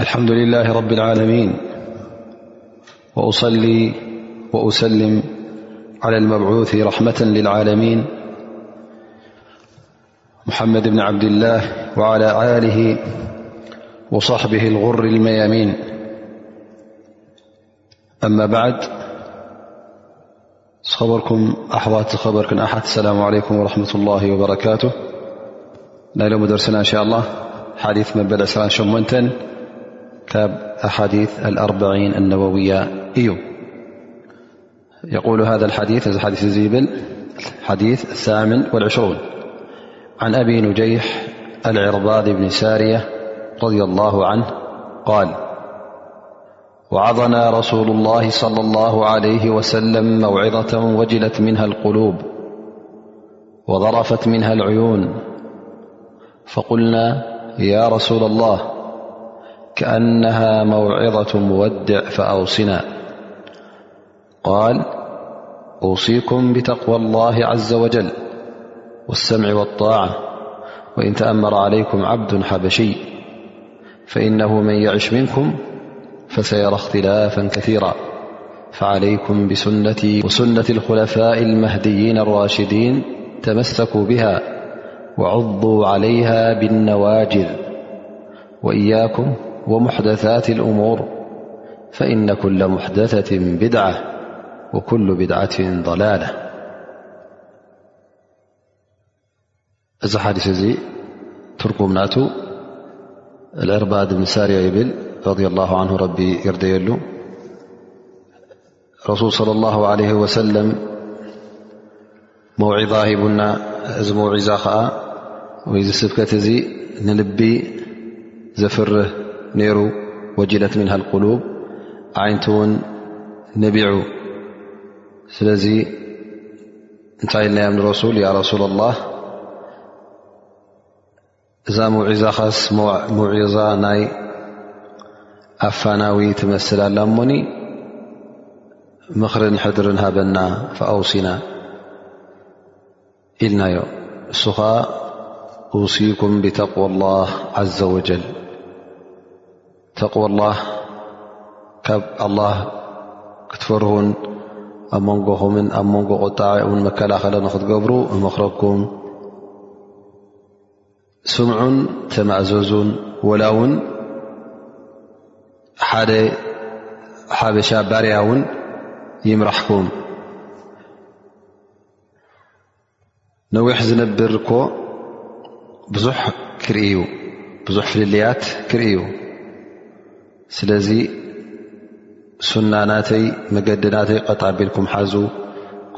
الحمد لله رب العالمين وأصلي وأسلم على المبعوث رحمة للعالمين محمد بن عبد الله وعلى آله وصحبه الغر الميامين أما بعد خبركم أح خبركن أح السلام عليكم ورحمة الله وبركاته لا لم درسنا إن شاء الله حاديث من بلأ سرانشمن أحايثالأرعينالنوويةيقول هذا الثي يثاامنوالرون عن أبي نجيح العرباد بن سارية - رضي الله عنه - قال وعظنا رسول الله - صلى الله عليه وسلم- موعظة وجلت منها القلوب وضرفت منها العيون فقلنا يا رسول الله كأنها موعظة مودع فأوصنا قال وصيكم بتقوى الله عز وجل والسمع والطاعة وإن تأمر عليكم عبد حبشي فإنه من يعش منكم فسيرى اختلافا كثيرا فعليكم وسنة الخلفاء المهديين الراشدين تمسكوا بها وعضوا عليها بالنواجذ وإياكم ومحدثات الأمور فإن كل محدثة بدعة وكل بدعة ضلالة ا حدث تركمنات العرباد بن سار يبل رضي الله عنه ر يريل ረሱል صለ ላሁ ለ ወሰለም መውዒዛ ሂቡና እዚ መውዒዛ ከዓ ወይ ዚ ስብከት እዚ ንልቢ ዘፍርህ ነይሩ ወጅለት ምን ሃልቁሉብ ዓይንት እውን ነቢዑ ስለዚ እንታይ ኢልናዮም ንረሱል ያ ረሱላ ላህ እዛ መውዒዛኻስ መውዒዛ ናይ ኣፋናዊ ትመስል ኣላ እሞኒ ምኽርን ሕድርን ሃበና ፈኣውሲና ኢልናዮ እሱ ኸዓ ውሲኩም ብተقዋ ላህ ዘ ወጀል ተقዋ ላህ ካብ ኣላህ ክትፈርሁን ኣብ መንጎኹምን ኣብ መንጎ ቆጣዐ እውን መከላኸለ ንክትገብሩ እመኽረኩም ስምዑን ተማእዘዙን ወላ እውን ሓደ ሓበሻ ባርያ እውን ይምራሕኩም ነዊሕ ዝነብር እኮ ብዙሕ ክርእዩ ብዙሕ ፍልልያት ክርእዩ ስለዚ ሱና ናተይ መገዲ ናተይ ቀጣቢልኩም ሓዙ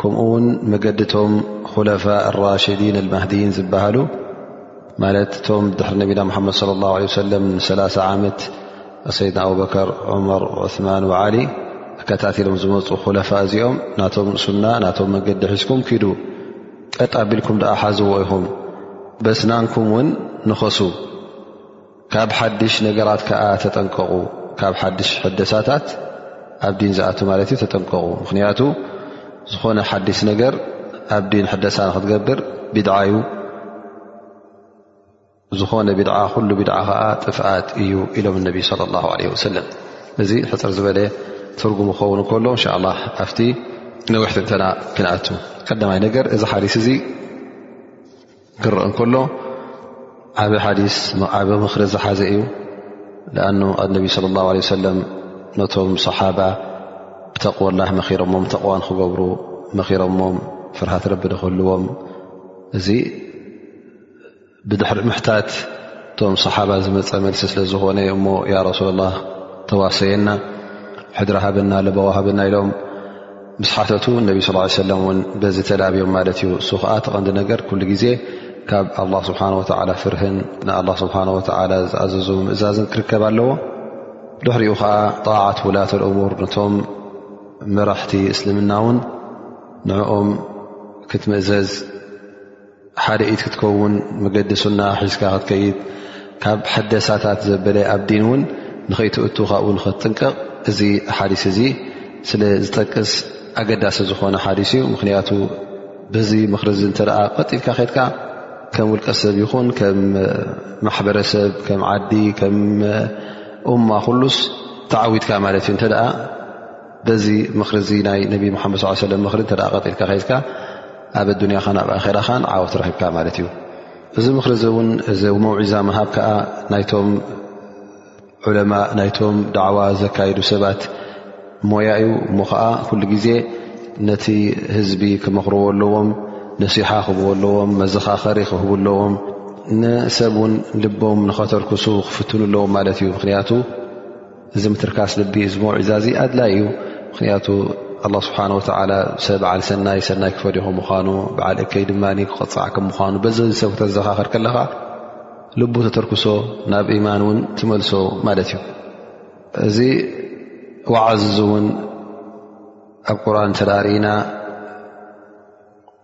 ከምኡ ውን መገዲ ቶም ኹለፋ ራሽዲን ልማህድይን ዝበሃሉ ማለት ቶም ድሕሪ ነቢና ሓመድ ለ ላ ለ ሰለ ንሰላ ዓመት ሰይድና ኣብበከር ዑመር ዑስማን ዓሊ ኣከታትሎም ዝመፁ ኹለፋ እዚኦም ናቶም ሱና ናቶም መገዲ ሒዝኩም ኪዱ ቀጣቢልኩም ድኣ ሓዝዎ ኢኹም በስናንኩም ውን ንኸሱ ካብ ሓድሽ ነገራት ከኣ ተጠንቀቑ ካብ ሓድሽ ሕደሳታት ኣብ ዲን ዝኣት ማለት እዩ ተጠንቀቑ ምኽንያቱ ዝኾነ ሓድሽ ነገር ኣብ ዲን ሕደሳ ንክትገብር ቢድዓ እዩ ዝኾነ ቢድዓ ኩሉ ቢድዓ ከዓ ጥፍኣት እዩ ኢሎም ነቢ ለ ላ ለ ወሰለም እዚ ሕፅር ዝበለ ትርጉም ክኸውን ከሎ እንሻ ላ ኣብቲ ነዊሕ ትንተና ክንኣቱ ቀዳማይ ነገር እዚ ሓዲስ እዚ ክረአ እንከሎ ዓብ ሓዲስ ዓብ ምኽሪ ዝሓዘ እዩ ኣኑ ኣነቢ ስለ ላ ለ ሰለም ነቶም ሰሓባ ብተቕወላ መኺሮሞም ተቕዋ ንክገብሩ መኺሮሞም ፍርሃት ረቢ ንክህልዎም እዚ ብድሕሪ ምሕታት እቶም ሰሓባ ዝመፀ መልሲ ስለ ዝኾነ እሞ ያ ረሱላ ላ ተዋሰየና ሕድሪ ሃበና ለበዋ ሃበና ኢሎም ምስ ሓተቱ እነቢ ስ ሰለ ውን በዚ ተላብዮም ማለት እዩ እሱ ከዓ ተቐንዲ ነገር ኩሉ ግዜ ካብ ኣላ ስብሓን ወተላ ፍርህን ንኣላ ስብሓ ወላ ዝኣዘዙ ምእዛዝን ክርከብ ኣለዎ ድሕሪኡ ከዓ ጣዓት ውላት ልእሙር ነቶም መራሕቲ እስልምና እውን ንኦም ክትምእዘዝ ሓደ ኢድ ክትከውን መገዲ ሱና ሒዝካ ክትከይድ ካብ ሕደሳታት ዘበለ ኣብ ዲን እውን ንኸይትእቱ ካብኡ ንኸትጥንቀቕ እዚ ሓዲስ እዚ ስለ ዝጠቅስ ኣገዳሲ ዝኾነ ሓዲስ እዩ ምኽንያቱ ብዚ ምኽሪ ዚ እንተ ቀጢልካ ከትካ ከም ውልቀ ሰብ ይኹን ከም ማሕበረሰብ ከም ዓዲ ከም እማ ኩሉስ ተዓዊትካ ማለት እዩ እተ በዚ ምክሪ እዚ ናይ ነቢ ሙሓመድ ስ ሰለም ምክሪ እተ ቀጢልካ ከይልካ ኣብ ኣዱንያኻን ኣብ ኣራኻን ዓወት ረኪብካ ማለት እዩ እዚ ምክሪ እዚ እውን እዚ መውዒዛ ምሃብ ከዓ ናይቶም ዑለማ ናይቶም ዳዕዋ ዘካይዱ ሰባት ሞያ እዩ እሞ ከዓ ኩሉ ግዜ ነቲ ህዝቢ ክመክርዎ ኣለዎም ነሲሓ ክህብዎ ኣለዎም መዘኻኸሪ ክህቡ ኣለዎም ንሰብ እውን ልቦም ንኸተርክሱ ክፍትኑ ኣለዎም ማለት እዩ ምክንያቱ እዚ ምትርካስ ልቢ እዚ መውዒዛ እዚ ኣድላይ እዩ ምክንያቱ ኣላ ስብሓን ወተላ ሰብ በዓል ሰናይ ሰናይ ክፈዲኹ ምኳኑ በዓል እከይ ድማ ክቐፃዕ ከም ምኳኑ በዘ ሰብ ክተዘኻኸር ከለኻ ልቡ ተተርክሶ ናብ ኢማን እውን ትመልሶ ማለት እዩ እዚ ዋዓዝ እዚ እውን ኣብ ቁርን ተዳርእና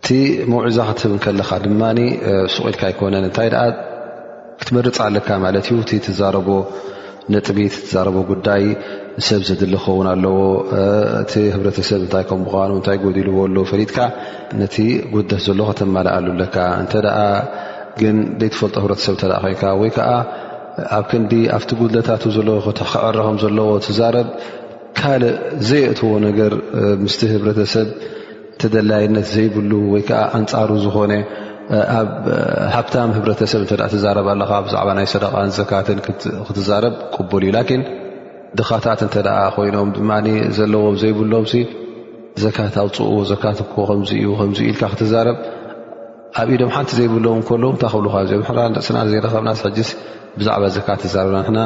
እቲ መውዕዛ ክትህብ ከለካ ድማ ሱቅ ኢልካ ኣይኮነን እንታይ ኣ ክትመርፅ ኣለካ ማለት እዩ እ ትዛረቦ ነጥቢ ትዛረቦ ጉዳይ ሰብ ዘድሊ ክኸውን ኣለዎ እቲ ህብረተሰብ እታይ ከም ምኑ እታይ ጎዲልዎ ኣሎ ፈሊጥካ ነቲ ጉድለት ዘሎ ከተመላኣሉ ኣለካ እተ ግን ዘይትፈልጦ ህብረተሰብ ተ ኮንካ ወይ ከዓ ኣብ ክንዲ ኣብቲ ጉድለታት ዘሎ ክዕረ ከም ዘለዎ ትዛረብ ካልእ ዘየእትዎ ነገር ምስ ህብረተሰብ ተደላይነት ዘይብሉ ወይ ከዓ ኣንፃሩ ዝኾነ ኣብ ሃብታም ህብረተሰብ እተ ትዛረብ ኣለኻ ብዛዕባ ናይ ሰደቃን ዘካትን ክትዛረብ ቅቡል እዩ ላኪን ድኻታት እንተ ኮይኖም ድማ ዘለዎም ዘይብሎም ዘካት ኣውፅኡ ዘካት እኮ ከምዚ እዩ ከምዚ ኢልካ ክትዛረብ ኣብ ኢዶም ሓንቲ ዘይብለዉ ከለዉ እንታይ ክብሉካ እዚኦም ሕራ ንርእስና ዘይረኸብናስ ሕጅስ ብዛዕባ ዘካ ትዛርብና ንሕና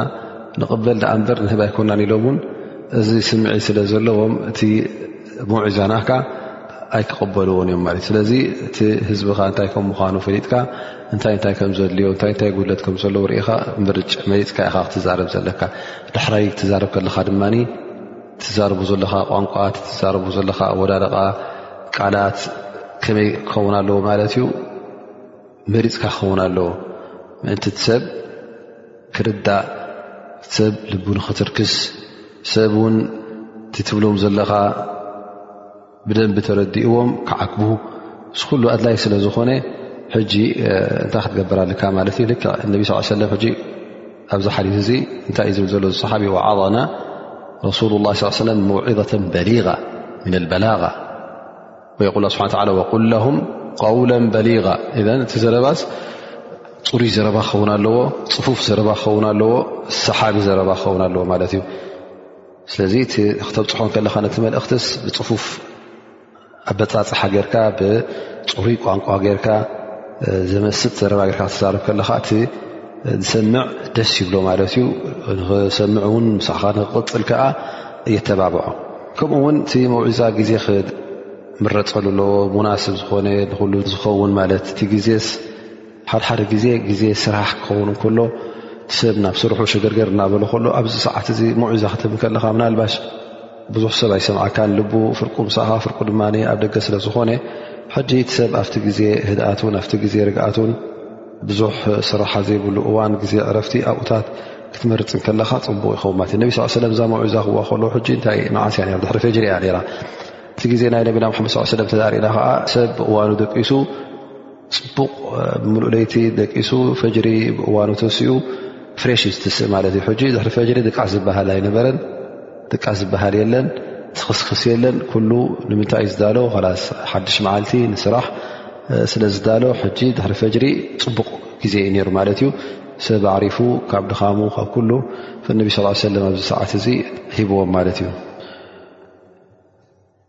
ንቕበል ድኣ እምበር ንህብ ኣይኮናን ኢሎም እውን እዚ ስምዒት ስለ ዘለዎም እቲ መውዒዛናካ ኣይክቕበልዎን እዮም ማለት እዩ ስለዚ እቲ ህዝብኻ እንታይ ከም ምዃኑ ፈሊጥካ እንታይ እንታይ ከም ዘድልዮ እንታይ እንታይ ጉድለት ከም ዘለዉ ርኢኻ ምርጭ መሪፅካ ኢኻ ክትዛረብ ዘለካ ዳሕራይ ትዛረብ ከለኻ ድማ ትዛረቡ ዘለኻ ቋንቋ ትዛረቡ ዘለኻ ኣወዳደቓ ቃላት ከመይ ክኸውን ኣለዎ ማለት እዩ መሪፅካ ክኸውን ኣለዎ ምእንቲ ሰብ ክርዳእ ሰብ ልቡ ንክትርክስ ሰብ እውን ትትብሎም ዘለኻ ብደንቢ ተረዲእዎም ክዓክቡ ስኩሉ ኣድላይ ስለ ዝኾነ ሕጂ እንታይ ክትገብር ኣለካ ማለት እዩ ልክ እነቢ ስ ሰለ ሕጂ ኣብዚ ሓዲት እዚ እንታይ እዩ ዝብል ዘሎ ዝሰሓቢ ዓና ረሱሉ ላ ሰለ መውዒዘተ በሊغ ምን ኣልበላغ ወየቁል ስብሓ ወቁል ለሁም ቀውለ በሊغ እዘ እቲ ዘረባስ ፅሩይ ዘረባ ክኸውን ኣለዎ ፅፉፍ ዘረባ ክኸውን ኣለዎ ሰሓቢ ዘረባ ክኸውን ኣለዎ ማለት እዩ ስለዚ እቲ ክተብፅሖ ከለካ ነቲ መልእኽትስ ብፅፉፍ ኣበፃፅሓ ጌርካ ብፅሩይ ቋንቋ ጌርካ ዘመስጥ ዘረባ ጌርካ ክትዛረብ ከለካ እቲ ዝሰምዕ ደስ ይብሎ ማለት እዩ ንክሰምዕ እውን ምሳካ ንክቅፅል ከዓ የተባብዖ ከምኡ እውን እቲ መውዒዛ ግዜ ክምረፀሉ ኣለዎ ሙናስብ ዝኮነ ንኩሉ ዝኸውን ማለት እቲ ግዜስ ሓድሓደ ግዜ ግዜ ስራሕ ክኸውን ከሎ ሰብ ናብ ስርሑ ሽግርገር እናበለ ከሎ ኣብዚ ሰዓት እዚ ሙዑዛ ክትብ ከለካ ምናልባሽ ብዙሕ ሰብ ኣይሰምዓካን ልቡ ፍርቁ ምሳኻ ፍርቁ ድማ ኣብ ደገ ስለ ዝኾነ ሕጂ እቲ ሰብ ኣብቲ ግዜ ህድኣትን ኣብቲ ግዜ ርግኣትን ብዙሕ ስራሓ ዘይብሉ እዋን ግዜ ዕረፍቲ ኣብኡታት ክትመርፅ ከለኻ ፅቡቅ ይኸውን ማለት እዩ ነቢ ስ ሰለም እዛ ሙዑዛ ክዋ ከሎ ሕጂ እንታይ መዓስ እያ ብ ድሕሪ ፈጅሪ እያ ነራ እቲ ግዜ ናይ ነቢና ሓመድ ሰለም ተዛሪእና ከዓ ሰብ ብእዋኑ ደቂሱ ፅቡቕ ብምሉእ ለይቲ ደቂሱ ፈጅሪ ብእዋኑ ተሲኡ ፍሬሽ እዩ ዝትስእ ማለት እዩ ሕጂ ድሕሪ ፈጅሪ ድቃስ ዝበሃል ኣይነበረን ድቃስ ዝበሃል የለን ትኽስክስ የለን ኩሉ ንምንታይ እዩ ዝዳሎ ላስ ሓድሽ መዓልቲ ንስራሕ ስለ ዝዳሎ ሕጂ ድሕሪ ፈጅሪ ፅቡቕ ግዜ እዩ ነይሩ ማለት እዩ ሰብ ኣዕሪፉ ካብ ድኻሙ ካብ ኩሉ ፈነቢ ስ ሰለም ኣብዚ ሰዓት እዚ ሂብዎም ማለት እዩ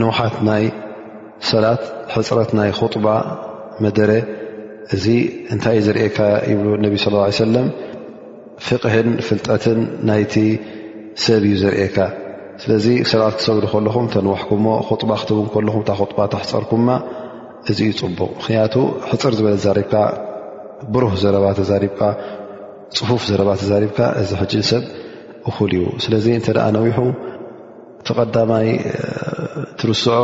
ንውሓት ናይ ሰላት ሕፅረት ናይ ኹጥባ መደረ እዚ እንታይ እዩ ዝርእካ ይብሉ ነቢ ስ ሰለም ፍቕህን ፍልጠትን ናይቲ ሰብ እዩ ዝርእካ ስለዚ ሰላት ክሰግዱ ከለኹም ተንዋሕኩሞ ኹጥባ ክትብ ከለኹም እታ ኹጥባ ተሕፀርኩማ እዚ እዩ ፅቡቕ ምክንያቱ ሕፅር ዝበለ ተዛሪብካ ብሩህ ዘረባ ተዛሪብካ ፅፉፍ ዘረባ ተዛሪብካ እዚ ሕጂ ሰብ እኹል እዩ ስለዚ እንተ ነዊሑ እቲ ቀዳማይ ትርስዖ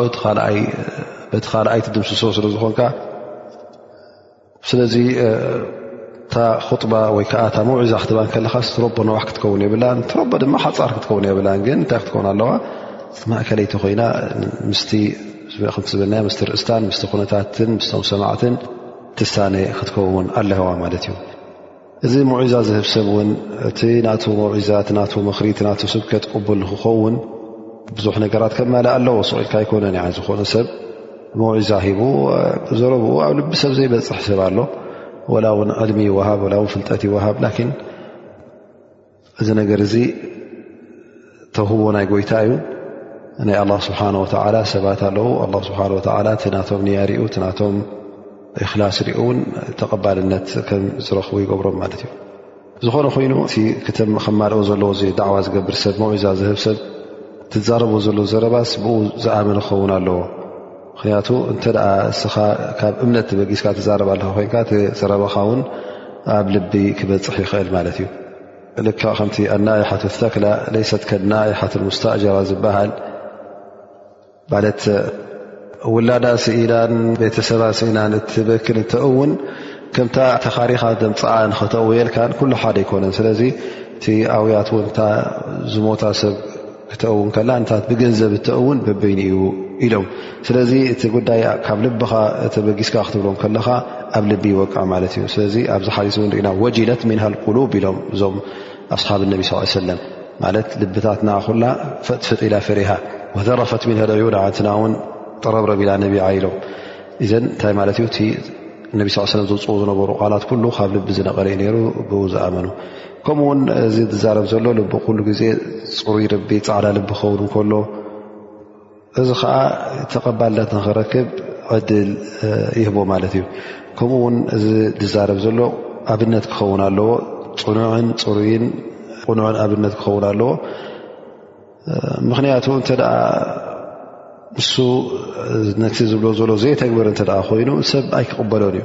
በቲ ካልኣይ ትድምስሶ ስለ ዝኾንካ ስለዚ እታ ኹጥባ ወይ ከዓ እታ መውዒዛ ክትባ ከለካ ስትሮቦ ነዋሕ ክትከውን የብላ ትሮቦ ድማ ሓፃር ክትከውን የብላ ግን እንታይ ክትከውን ኣለዋ ማእከለይቲ ኮይና ምስቲ ክትብና ምስ ርእስታን ምስ ኩነታትን ምስቶም ሰማዕትን ትሳነ ክትከውን ኣለዋ ማለት እዩ እዚ ሙዒዛ ዝህብ ሰብ እውን እቲ ናቱ ሙዒዛ እቲ ናቱ ምኽሪ እቲ ናቱ ስብከት ቅቡል ንክኸውን ብዙሕ ነገራት ከማልእ ኣለዎ ስቕኢልካ ኣይኮነን ያ ዝኾነ ሰብ ሙዒዛ ሂቡ ዘረብኡ ኣብ ልቢ ሰብ ዘይበፅሕ ሰብ ኣሎ ወላ እውን ዕልሚ ይወሃብ ወላ እውን ፍልጠት ይወሃብ ላኪን እዚ ነገር እዚ ተውህቦ ናይ ጎይታ እዩ ናይ ኣላ ስብሓን ወተላ ሰባት ኣለዉ ኣ ስብሓ ወላ እቲ ናቶም ንያርኡ እቲ ናቶም እክላስ ሪኡ እውን ተቐባልነት ከም ዝረኽቡ ይገብሮም ማለት እዩ ዝኾነ ኮይኑ እቲ ከማልኦ ዘለዎ ዚ ዳዕዋ ዝገብር ሰብ መዒዛ ዝህብ ሰብ ትዛረቦ ዘሎ ዘረባስ ብኡ ዝኣመን ክኸውን ኣለዎ ምክንያቱ እንተ እስኻ ካብ እምነት ትበጊስካ ትዛረብ ኣለካ ኮይንካ እቲ ዘረባኻ ውን ኣብ ልቢ ክበፅሕ ይኽእል ማለት እዩ ልካ ከምቲ ኣናይሓት ተክላ ለይሰት ከናይሓት ሙስታእጀራ ዝበሃል ማለት ውላዳ ስኢናን ቤተሰባ ስኢናን እትበክል እተእውን ከምታ ተኻሪኻ ደምፃዓ ንኸተእውየልካን ኩሉ ሓደ ኣይኮነን ስለዚ እቲ ኣውያት ውን ዝሞታ ሰብ ክተእውን ከላ ንታት ብገንዘብ እተእውን በበይኑ እዩ ኢሎም ስለዚ እቲ ጉዳይ ካብ ልብኻ ተበጊስካ ክትብሎም ከለኻ ኣብ ልቢ ይወቅዕ ማለት እዩ ስለዚ ኣብዚ ሓሊት እውን ርኢና ወጅለት ምንሃል ቁሉብ ኢሎም እዞም ኣስሓብ ነቢ ስ ሰለም ማለት ልብታትና ኩላ ፈጥፍጥ ኢላ ፈሪሃ ወዘረፈት ምንሃል ዕዩድ ዓንትና እውን ጥረብረብ ኢላ ነቢ ዓይሎም እዘን እንታይ ማለት እዩ እቲ ነቢ ስ ሰለም ዘውፅኡ ዝነበሩ ቃላት ኩሉ ካብ ልቢ ዝነቐለዩ ነይሩ ብኡ ዝኣመኑ ከምኡ ውን እዚ ዝዛረብ ዘሎ ልቢ ኩሉ ግዜ ፅሩይ ልቢ ፃዕዳ ልቢ ክኸውን ከሎ እዚ ከዓ ተቐባልነት ንክረክብ ዕድል ይህቦ ማለት እዩ ከምኡ ውን እዚ ዝዛረብ ዘሎ ኣብነት ክኸውን ኣለዎ ፅኑዕን ፅሩይን ቕኑዕን ኣብነት ክኸውን ኣለዎ ምክንያቱ እንተ ንሱ ነቲ ዝብሎ ዘሎ ዘይተግብር እተ ኮይኑ ሰብ ኣይክቕበሎን እዩ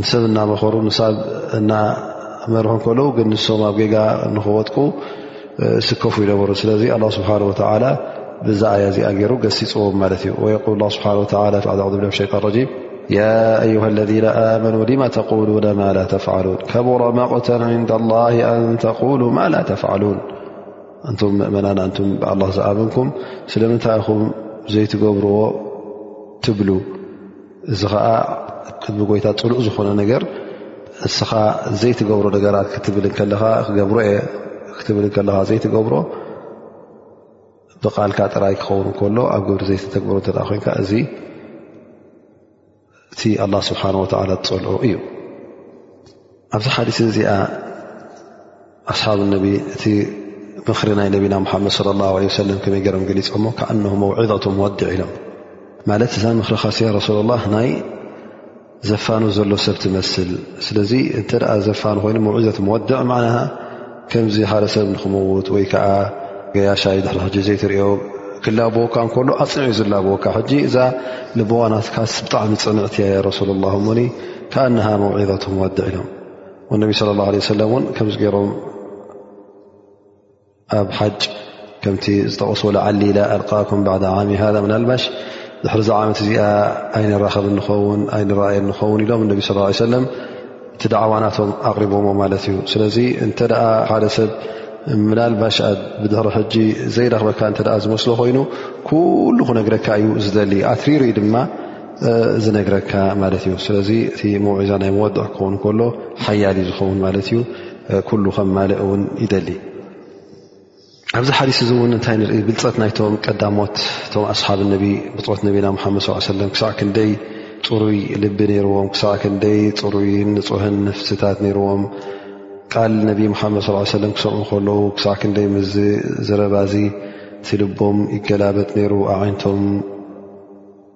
ንሰብ እናመኸሩ ንሳብ እናመርሑ ከለዉ ግን ንሶም ኣብ ጌጋ ንክወጥቁ ስከፉ ይነበሩ ስለዚ ኣላ ስብሓን ወተላ ብዛ ኣያ እዚኣ ገይሩ ገሲፅዎም ማለት እዩ ወየል ላ ስብሓን ወላ ብ ሸጣን ረጂም ያ ኣዩሃ ለذና ኣመኑ ሊማ ተقሉነ ማ ላ ተፍዓሉን ከቡረ መቕተን ንዳ ላ ኣን ተقሉ ማ ላ ተፍዓሉን እንቱም መእመናን ኣንቱም ብኣላ ዝኣመንኩም ስለምንታይ ኢኹም ዘይትገብርዎ ትብሉ እዚ ከዓ ቅድሚ ጎይታ ፅሉእ ዝኾነ ነገር እስኻ ዘይትገብሮ ነገራት ክትብል ከለኻ ክገብሮ እየ ክትብል ከለኻ ዘይትገብሮ ብቃልካ ጥራይ ክኸውን ከሎ ኣብ ግብሪ ዘይተተግብሮ እተ ኮይንካ እዚ እቲ ኣላ ስብሓን ወተላ ዝፀልዑ እዩ ኣብዚ ሓዲስ እዚኣ ኣስሓብ ነቢ እቲ ምኽሪ ናይ ነቢና ሙሓመድ ለ ላ ለ ሰለም ከመይ ገይሮም ገሊፆሞ ከኣነ መውዒዘቶ መወዲዕ ኢሎም ማለት እዛ ምኽሪ ካስያ ረሱላ ላ ናይ ዘፋኑ ዘሎ ሰብ ትመስል ስለዚ እንተ ዘፋኑ ኮይኑ መውዒዘት መወድዕ ማና ከምዚ ሓደ ሰብ ንክመውት ወይ ከዓ ገያሻይ ድሕሪ ሕጂ ዘይትሪዮ ክላብወካ እንከሎ ኣፅንዑ ዝላብወካ ሕጂ እዛ ልቦዋናትካስ ብጣዕሚ ፅንዕቲ ያ ረሱሉ ላ እሞኒ ከኣነሃ መውዒዘቶ መወድዕ ኢሎም ነቢ ስለ ላ ለ ሰለም እውን ከምዚ ገይሮም ኣብ ሓጭ ከምቲ ዝጠቐስዎ ላዓሊላ ኣልቃኩም ባዕዳ ዓሚ ሃ ምናልባሽ ድሕርዚ ዓመት እዚኣ ኣይንራኸብ እንኸውን ኣይንረኣየ እንኸውን ኢሎም እነቢ ስ ሰለም እቲ ዳዕዋናቶም ኣቕሪቦሞ ማለት እዩ ስለዚ እንተ ሓደ ሰብ ምናልባሽ ብድሕሪ ሕጂ ዘይረኽበካ እተ ዝመስሎ ኮይኑ ኩሉ ክነግረካ እዩ ዝደሊ ኣትሪሩ እዩ ድማ ዝነግረካ ማለት እዩ ስለዚ እቲ መውዒዛ ናይ መወድዕ ክኸውን ከሎ ሓያሊ ዝኸውን ማለት እዩ ኩሉ ከም ማለ እውን ይደሊ ኣብዚ ሓዲስ እዚ እውን እንታይ ንርኢ ብልፀት ናይቶም ቀዳሞት እቶም ኣስሓብ ነቢ ብፅት ነቢና ሓመድ ስ ሰለም ክሳዕ ክንደይ ፅሩይ ልቢ ነይርዎም ክሳዕ ክንደይ ፅሩይን ንፁህን ንፍስታት ነይርዎም ቃል ነቢ ሓመድ ሰለም ክሰምዑ ከለዉ ክሳዕ ክንደይ ምዝ ዝረባእዚ እቲ ልቦም ይገላበጥ ነይሩ ኣዒንቶም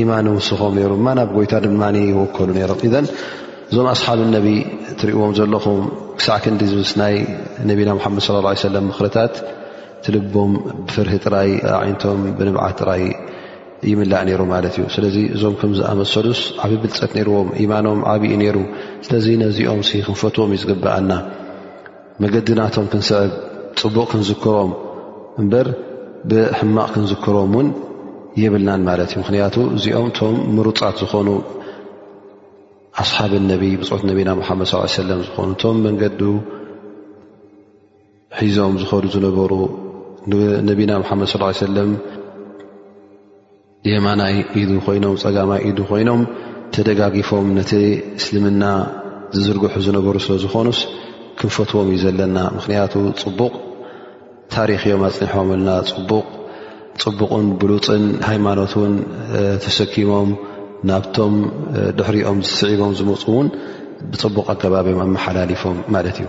ኢማን ይውስኾ ነሩ ማ ናብ ጎይታ ድማ ይወከሉ ነሮም እዘን እዞም ኣስሓብ ነቢ እትሪእዎም ዘለኹም ክሳዕ ክንዲ ዝብስ ናይ ነቢና ሓመድ ለ ላ ሰለም ምኽርታት ትልቦም ብፍርሂ ጥራይ ዓይነቶም ብንብዓት ጥራይ ይምላእ ነይሩ ማለት እዩ ስለዚ እዞም ከም ዝኣመሰሉስ ዓብ ብልፀት ነይርዎም ኢማኖም ዓብዪ ነይሩ ስለዚ ነዚኦም ክንፈትዎም እዩ ዝግበኣና መገዲ ናቶም ክንስዕብ ፅቡቕ ክንዝክሮም እምበር ብሕማቕ ክንዝክሮም እውን የብልናን ማለት እዩ ምክንያቱ እዚኦም እቶም ምሩፃት ዝኾኑ ኣስሓብ ነቢ ብፆት ነቢና ሙሓመድ ስ ሰለም ዝኾኑ እቶም መንገዱ ሒዞም ዝኸዱ ዝነበሩ ንነቢና ሓመድ ስ ሰለም የማናይ ኢዱ ኮይኖም ፀጋማይ ኢዱ ኮይኖም ተደጋጊፎም ነቲ እስልምና ዝዝርግሑ ዝነበሩ ስለ ዝኾኑስ ክንፈትዎም እዩ ዘለና ምክንያቱ ፅቡቕ ታሪክ እዮም ኣፅኒሖምልና ፅቡቕ ፅቡቕን ብሉፅን ሃይማኖት ውን ተሰኪሞም ናብቶም ድሕሪኦም ዝስዒቦም ዝመፁ እውን ብፅቡቕ ኣገባብ እዮም ኣመሓላሊፎም ማለት እዩ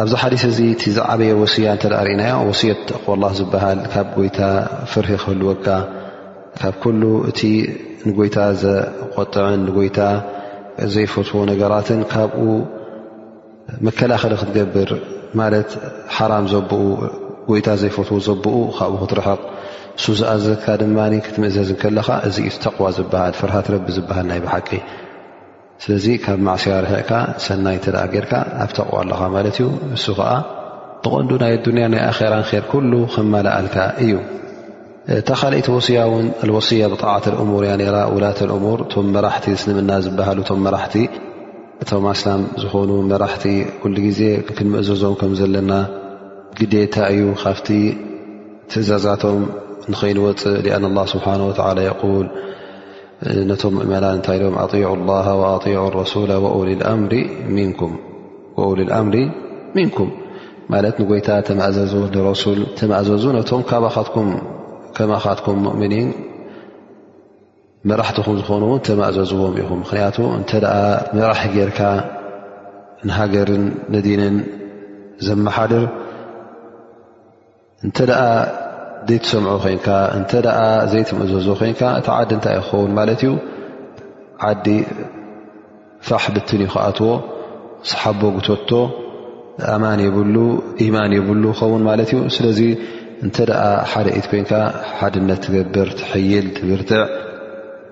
ኣብዚ ሓዲስ እዚ እቲ ዝዓበየ ወስያ እንተ ርእናዮ ወስየት ተቕዋላ ዝበሃል ካብ ጎይታ ፍርሂ ክህልወካ ካብ ኩሉ እቲ ንጎይታ ዘቆጥዕን ንጎይታ ዘይፈትዎ ነገራትን ካብኡ መከላኸሊ ክትገብር ማለት ሓራም ዘብኡ ጎይታ ዘይፈትዎ ዘብኡ ካብኡ ክትርሕቕ እሱ ዝኣዘካ ድማ ክትምእዘዝ ከለኻ እዚ እዩ ተቕዋ ዝበሃል ፍርሃት ረቢ ዝበሃል ናይ ብሓቂ ስለዚ ካብ ማዕስያ ርሒዕካ ሰናይ እተ ገርካ ኣብ ተቕዋ ኣለኻ ማለት እዩ እሱ ከዓ ብቐንዱ ናይ ኣዱንያ ናይ ኣኼራን ር ኩሉ ክመላኣልካ እዩ እታ ካልእቲ ወስያ እውን ኣልወስያ ብጣዓት ልእሙር እያ ነራ ውላት ልእሙር እቶም መራሕቲ እስልምና ዝበሃሉ እቶም መራሕቲ እቶም ኣስላም ዝኾኑ መራሕቲ ኩሉ ግዜ ክንምእዘዞም ከም ዘለና ግዴታ እዩ ካብቲ ትእዛዛቶም ንኸይንወፅእ ሊኣን ላ ስብሓን ወተላ የቁል ነቶም ምእመና እንታይ ኢሎም ኣጢዑ ላሃ ኣጢዑ ረሱላ ወሊ ኣምሪ ሚንኩም ማለት ንጎይታ ተማእዘዙ ንረሱል ተማእዘዙ ነቶም ካባኻትኩም ከማኻትኩም ሙእምኒን መራሕትኹም ዝኾኑ ውን ተማእዘዝዎም ኢኹም ምክንያቱ እንተ መራሕ ጌርካ ንሃገርን ንዲንን ዘመሓድር እንተ ዘይትሰምዖ ኮንካ እንተ ዘይትምእዘዞ ኮንካ እቲ ዓዲ እንታይ ዩ ክኸውን ማለት እዩ ዓዲ ፋሕ ብትን ዩ ክኣትዎ ሰሓቦ ጉተቶ ኣማን የብሉ ኢማን የብሉ ክኸውን ማለት እዩ ስለዚ እንተ ሓደ ኢት ኮንካ ሓድነት ትገብር ትሕይል ትብርትዕ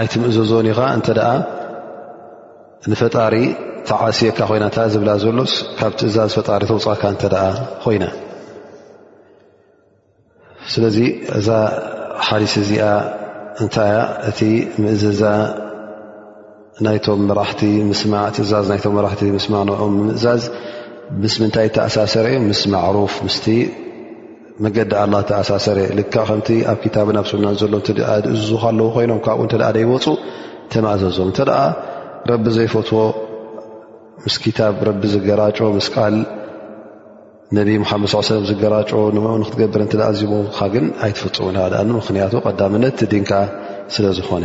ኣይትምእዘዞን ኢኻ እንተ ንፈጣሪ ተዓስየካ ኮይና እታ ዝብላ ዘሎስ ካብ ትእዛዝ ፈጣሪ ተውፃካ እተ ኮይና ስለዚ እዛ ሓዲስ እዚኣ እንታይ እያ እቲ ምእዝዛ ናይቶም መራሕቲ ምስማዕ ትእዛዝ ናይቶም መራሕቲ ምስማዕ ንኦም ምእዛዝ ምስ ምንታይ ተኣሳሰረ ዩ ምስ ማዕሩፍ ምስ መገዲ ኣላ ተኣሳሰረ ልካ ከምቲ ኣብ ክታብን ኣብ ሱናን ዘሎ እተ እዝዙካ ኣለዉ ኮይኖም ካብኡ እተ ዘይወፁ ተማእዘዞም እንተ ረቢ ዘይፈትዎ ምስ ክታብ ረቢ ዝገራጮ ምስ ቃል ነቢ ሙሓመድ ስ ሰለም ዝገራጮ ንኡ ንክትገብር እተ ኣዚሞካ ግን ኣይትፍፅሙን ኣ ምክንያቱ ቀዳምነት ድንካ ስለ ዝኾነ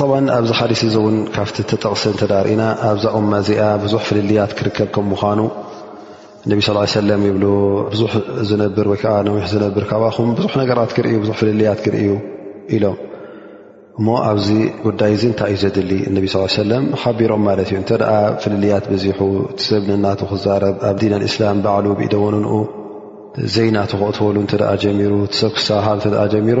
ጠብዓ ኣብዚ ሓዲስ እዚ እውን ካብቲ ተጠቕሰ እንተዳርእና ኣብዛ እማ እዚኣ ብዙሕ ፍልልያት ክርከብ ከም ምዃኑ ነቢ ስ ሰለም ይብሉ ብዙሕ ዝነብር ወይከዓ ነዊሕ ዝነብር ካብኹም ብዙሕ ነገራት ክርእዩ ብዙሕ ፍልልያት ክርእዩ ኢሎም እሞ ኣብዚ ጉዳይ እዚ እንታይ እዩ ዘድሊ እነቢ ስ ሰለም ሓቢሮም ማለት እዩ እንተ ደኣ ፍልልያት በዚሑ ሰብ ንናቱ ክዛረብ ኣብ ዲን ኣልእስላም ባዕሉ ብኢደወንንኡ ዘይናቱ ክቕትወሉ እንተደኣ ጀሚሩ ሰብ ክሰሃብ እተ ጀሚሩ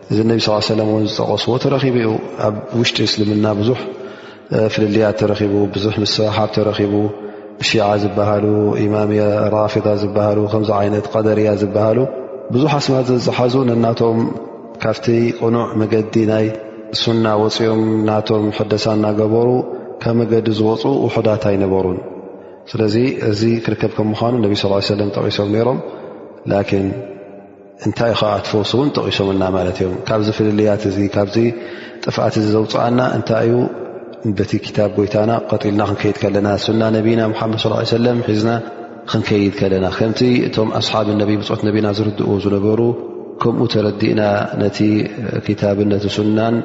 እዚ ነቢ ስ ሰለም እውን ዝጠቐስዎ ተረኺቡ ዩ ኣብ ውሽጢ እስልምና ብዙሕ ፍልልያት ተረኺቡ ብዙሕ ምስሕሓብ ተረኺቡ ብሽዓ ዝበሃሉ ኢማምያ ራፊዳ ዝበሃሉ ከምዚ ዓይነት ቀደርያ ዝበሃሉ ብዙሕ ኣስማት ዘዝሓዙ ነናቶም ካብቲ ቅኑዕ መገዲ ናይ ሱና ወፂኦም ናቶም ሕደሳ እናገበሩ ካብ መገዲ ዝወፁ ውሑዳት ኣይነበሩን ስለዚ እዚ ክርከብ ከም ምኳኑ ነቢ ስ ሰለም ጠቒሶም ነይሮም ላን እንታይ ኸ ኣትፈውስ እውን ጠቒሶምና ማለት እዮም ካብዚ ፍልልያት እዚ ካብዚ ጥፍኣት እዚ ዘውፅኣና እንታይ እዩ በቲ ክታብ ጎይታና ቀጢልና ክንከይድ ከለና ሱና ነቢና ሙሓመድ ስ ሰለም ሒዝና ክንከይድ ከለና ከምቲ እቶም ኣስሓብ ነቢ ብፆት ነቢና ዝርድኡ ዝነበሩ ከምኡ ተረዲእና ነቲ ክታብን ነቲ ሱናን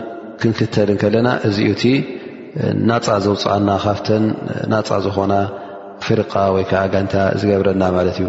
ክንክተል ከለና እዚ እቲ ናፃ ዘውፅኣና ካብተን ናፃ ዝኾና ፍርቃ ወይ ከዓ ጋንታ ዝገብረና ማለት እዩ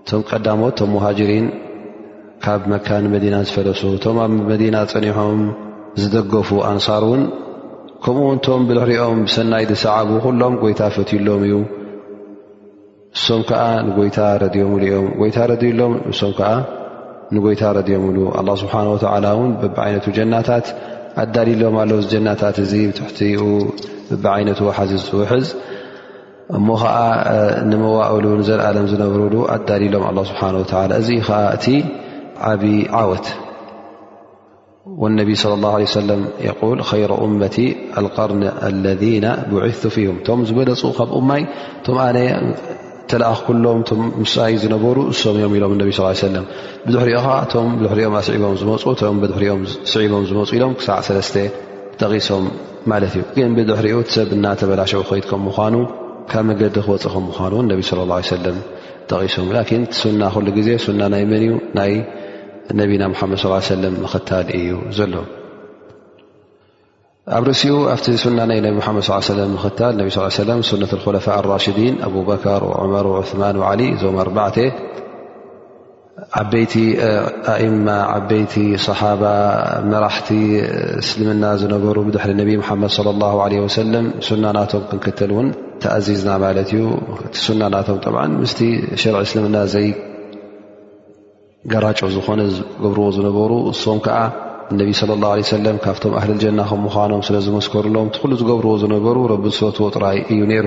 እቶም ቀዳሞት እቶም ሙሃጅሪን ካብ መካ ንመዲና ዝፈለሱ እቶም ኣብ መዲና ፀኒሖም ዝደገፉ ኣንሳር እውን ከምኡ ውን ቶም ብድሕሪኦም ብሰናይ ዝሰዓቡ ኩሎም ጎይታ ፈትዩሎም እዩ እሶም ከዓ ንጎይታ ረድዮምሉ እዮም ጎይታ ረድዩሎም እሶም ከዓ ንጎይታ ረድዮምሉ ኣላ ስብሓን ወተላ እውን ብብዓይነቱ ጀናታት ኣዳልሎም ኣሎ ጀናታት እዚ ትሕቲኡ ብብዓይነቱ ሓዚ ዝፅውሕዝ እሞ ኸዓ ንመዋእሉ ንዘለኣለም ዝነብርሉ ኣዳልሎም ኣላ ስብሓን ወላ እዚ ኸዓ እቲ ዓብ ዓወት ወነቢ ለ ላ ሰለም የል ኸይሮ እመቲ ኣልቀርኒ ኣለذና ብዒቱ ፊሁም እቶም ዝበለፁ ካብ እማይ እቶም ኣነ ተለኣኽ ኩሎም እቶም ምስይ ዝነበሩ እሶም እዮም ኢሎም ነቢ ስ ሰለም ብድሕሪኦ ኸዓ እቶም ብድሕሪኦም ኣስዒቦም ዝመፁ እቶም ብድሕሪኦም ስዒቦም ዝመፁ ኢሎም ክሳዕ ሰለስተ ጠቒሶም ማለት እዩ ግን ብድሕሪኡ ሰብ እናተበላሸው ክኸይድ ከም ምኳኑ ካብ መገዲ ክወፅ ከም ምኳኑ ን ነቢ ስለ ላ ሰለም ጠቒሶም ላኪን ሱና ኩሉ ግዜ ሱና ናይ መን እዩ ናይ ነቢና ሓመድ ስ ሰለም ምኽታል እዩ ዘሎ ኣብ ርእሲኡ ኣብቲ ሱና ናይ ነቢ ሓመድ ስ ሰለ ምኽታል ነቢ ስ ሰለም ሱነት ኮለፋ ኣራሽዲን ኣቡበከር ዑመር ዑስማን ዓሊ እዞም ኣርባዕተ ዓበይቲ ኣእማ ዓበይቲ ሰሓባ መራሕቲ እስልምና ዝነበሩ ብድሕሪ ነቢ ሓመድ ለ ላ ለ ወሰለም ሱና ናቶም ክንክተል እውን ተኣዚዝና ማለት እዩ እቲ ሱና ናቶም ጠብዓ ምስቲ ሸርዒ እስልምና ዘይገራጮ ዝኾነ ዝገብርዎ ዝነበሩ እሶም ከዓ እነቢ ለ ላ ለ ሰለም ካብቶም ኣህሊ ጀና ከም ምዃኖም ስለ ዝመስከርሎም እቲ ኩሉ ዝገብርዎ ዝነበሩ ረቢ ዝፈትዎ ጥራይ እዩ ነይሩ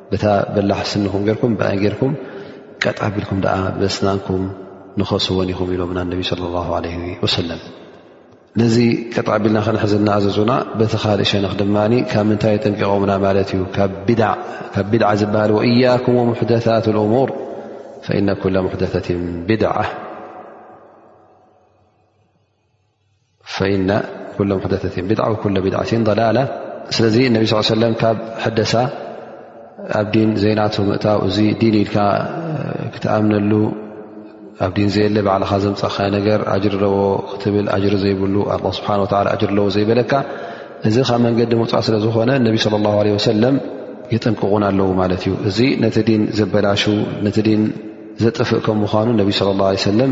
በታ በላሕ ስንኹም ጌርኩም ብኣይ ጌርኩም ቀጥ ኣቢልኩም ደኣ ብስናንኩም ንኸስዎን ኢኹም ኢሎምና ነቢ ለ ላ ለ ወሰለም ነዚ ቀጥ ኣቢልና ክንሕዝ እናኣዘዙና በቲ ካልእ ሸነኽ ድማ ካብ ምንታይ ጠንቂቖምና ማለት እዩ ካብ ቢድዓ ዝበሃል ወእያኩም ሙሕደታት እሙር ፈኢነ ኩለ ሙሕደት ብድዓ ፈኢነ ኩሎም ሕደተት እዮም ቢድዓ ኩሎ ቢድዓትን ላላ ስለዚ ነቢ ስ ሰለም ካብ ሕደሳ ኣብ ዲን ዘይናቱ ምእታው እዚ ዲን ኢልካ ክትኣምነሉ ኣብ ዲን ዘየለ ባዕልኻ ዘምፀኻ ነገር ኣጅር ኣለዎ ክትብል ኣጅሪ ዘይብሉ ኣ ስብሓ ኣጅር ኣለዎ ዘይበለካ እዚ ካብ መንገዲ ምውፃእ ስለ ዝኾነ ነቢ ስለ ላ ለ ወሰለም ይጥንቅቑን ኣለዉ ማለት እዩ እዚ ነቲ ዲን ዘበላሹ ነቲ ዲን ዘጥፍእ ከም ምኳኑ ነቢ ስለ ላ ሰለም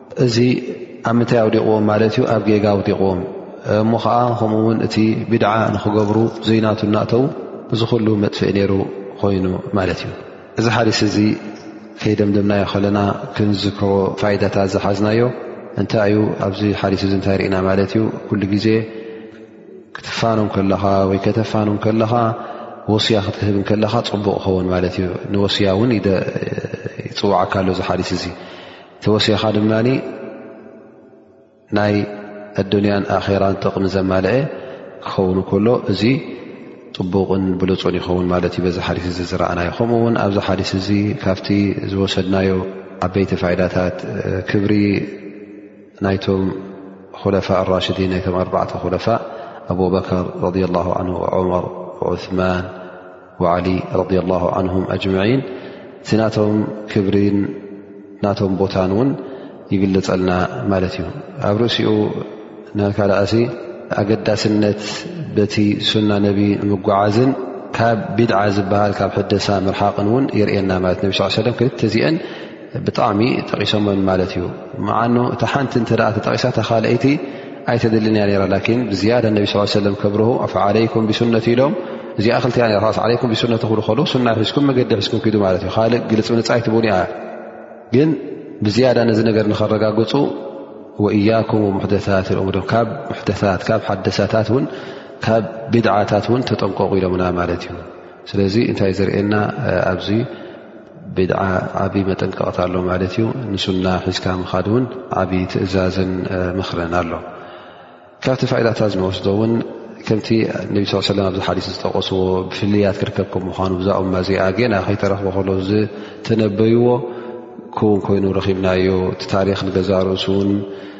እዚ ኣብ ምንታይ ኣውዲቕዎም ማለት እዩ ኣብ ጌጋ ኣውዲቕዎም እሞ ከዓ ከምኡ ውን እቲ ቢድዓ ንክገብሩ ዘይናቱ እናእተው እዚ ኩሉ መጥፍኢ ነይሩ ኮይኑ ማለት እዩ እዚ ሓዲስ እዚ ከይደምደምናዮ ከለና ክንዝክሮ ፋይዳታ ዝሓዝናዮ እንታይ እዩ ኣብዚ ሓዲስ እዚ እንታይ ርኢና ማለት እዩ ኩሉ ግዜ ክትፋኑ ከለኻ ወይ ከተፋኑ ከለኻ ወስያ ክትህብ ከለኻ ፅቡቕ ይኸውን ማለት እዩ ንወስያ እውን ይፅዋዕካ ኣሎ እዚ ሓዲስ እዚ ተወሲኻ ድማ ናይ ኣዱንያን ኣኼራን ጥቕሚ ዘማልአ ክኸውን ከሎ እዚ ጥቡቕን ብሉፁን ይኸውን ማለት እዩ በዚ ሓዲስ እዚ ዝረኣናዩ ከምኡ ውን ኣብዚ ሓዲስ እዚ ካብቲ ዝወሰድናዮ ዓበይቲ ፋይዳታት ክብሪ ናይቶም ኮለፋ ራሽዲ ናይቶም ኣርባዕተ ኮለፋ ኣቡበከር ረ ላ ን ዑመር ዑስማን ወዓሊ ረድ ላ ዓንሁም ኣጅማዒን እቲ ናቶም ክብሪን ናቶም ቦታን እውን ይግልፀልና ማለት እዩ ኣብ ርእሲኡ ናካልኣሲ ኣገዳስነት በቲ ሱና ነቢ ምጓዓዝን ካብ ቢድዓ ዝበሃል ካብ ሕደሳ ምርሓቕን እውን የርእየና ማለት ነቢ ስ ሰለም ክልተ እዚአን ብጣዕሚ ጠቂሶመን ማለት እዩ መዓኑ እታ ሓንቲ እተ ተጠቂሳ እታ ካልኣይቲ ኣይተድልን እያ ራ ላን ብዝያዳ ነቢ ስ ሰለ ከብርሁ ዓለይኩም ብሱነት ኢሎም እዚኣ ክልተ ዓለይኩም ብሱነት ክብሉ ከሉ ሱና ሒዝኩም መገዲ ሒዝኩም ክዱ ማለት እዩ ካልእ ግልፂ ምንፃ ኣይትብን እያ ግን ብዝያዳ ነዚ ነገር ንከረጋግፁ ወእያኩም ሙሕደታት እምር ካብ ሙሕደታት ካብ ሓደሳታት ውን ካብ ብድዓታት ውን ተጠንቀቑ ኢሎምና ማለት እዩ ስለዚ እንታይ ዘርእየና ኣብዚ ብድዓ ዓብይ መጠንቀቕታ ኣሎ ማለት እዩ ንሱና ሒዝካ ምኻድ እውን ዓብይ ትእዛዝን ምኽርን ኣሎ ካብቲ ፋይዳታት ዝንወስዶ እውን ከምቲ ነቢ ስ ሰለ ኣብዚ ሓዲስ ዝጠቀስዎ ብፍልያት ክርከብ ከም ምኳኑ ብዛኡማ እዚኣ ገና ከይተረኽቦ ከሎ ዝተነበይዎ ክውን ኮይኑ ረኺብናዮ እቲ ታሪክ ንገዛእ ርእሱ እውን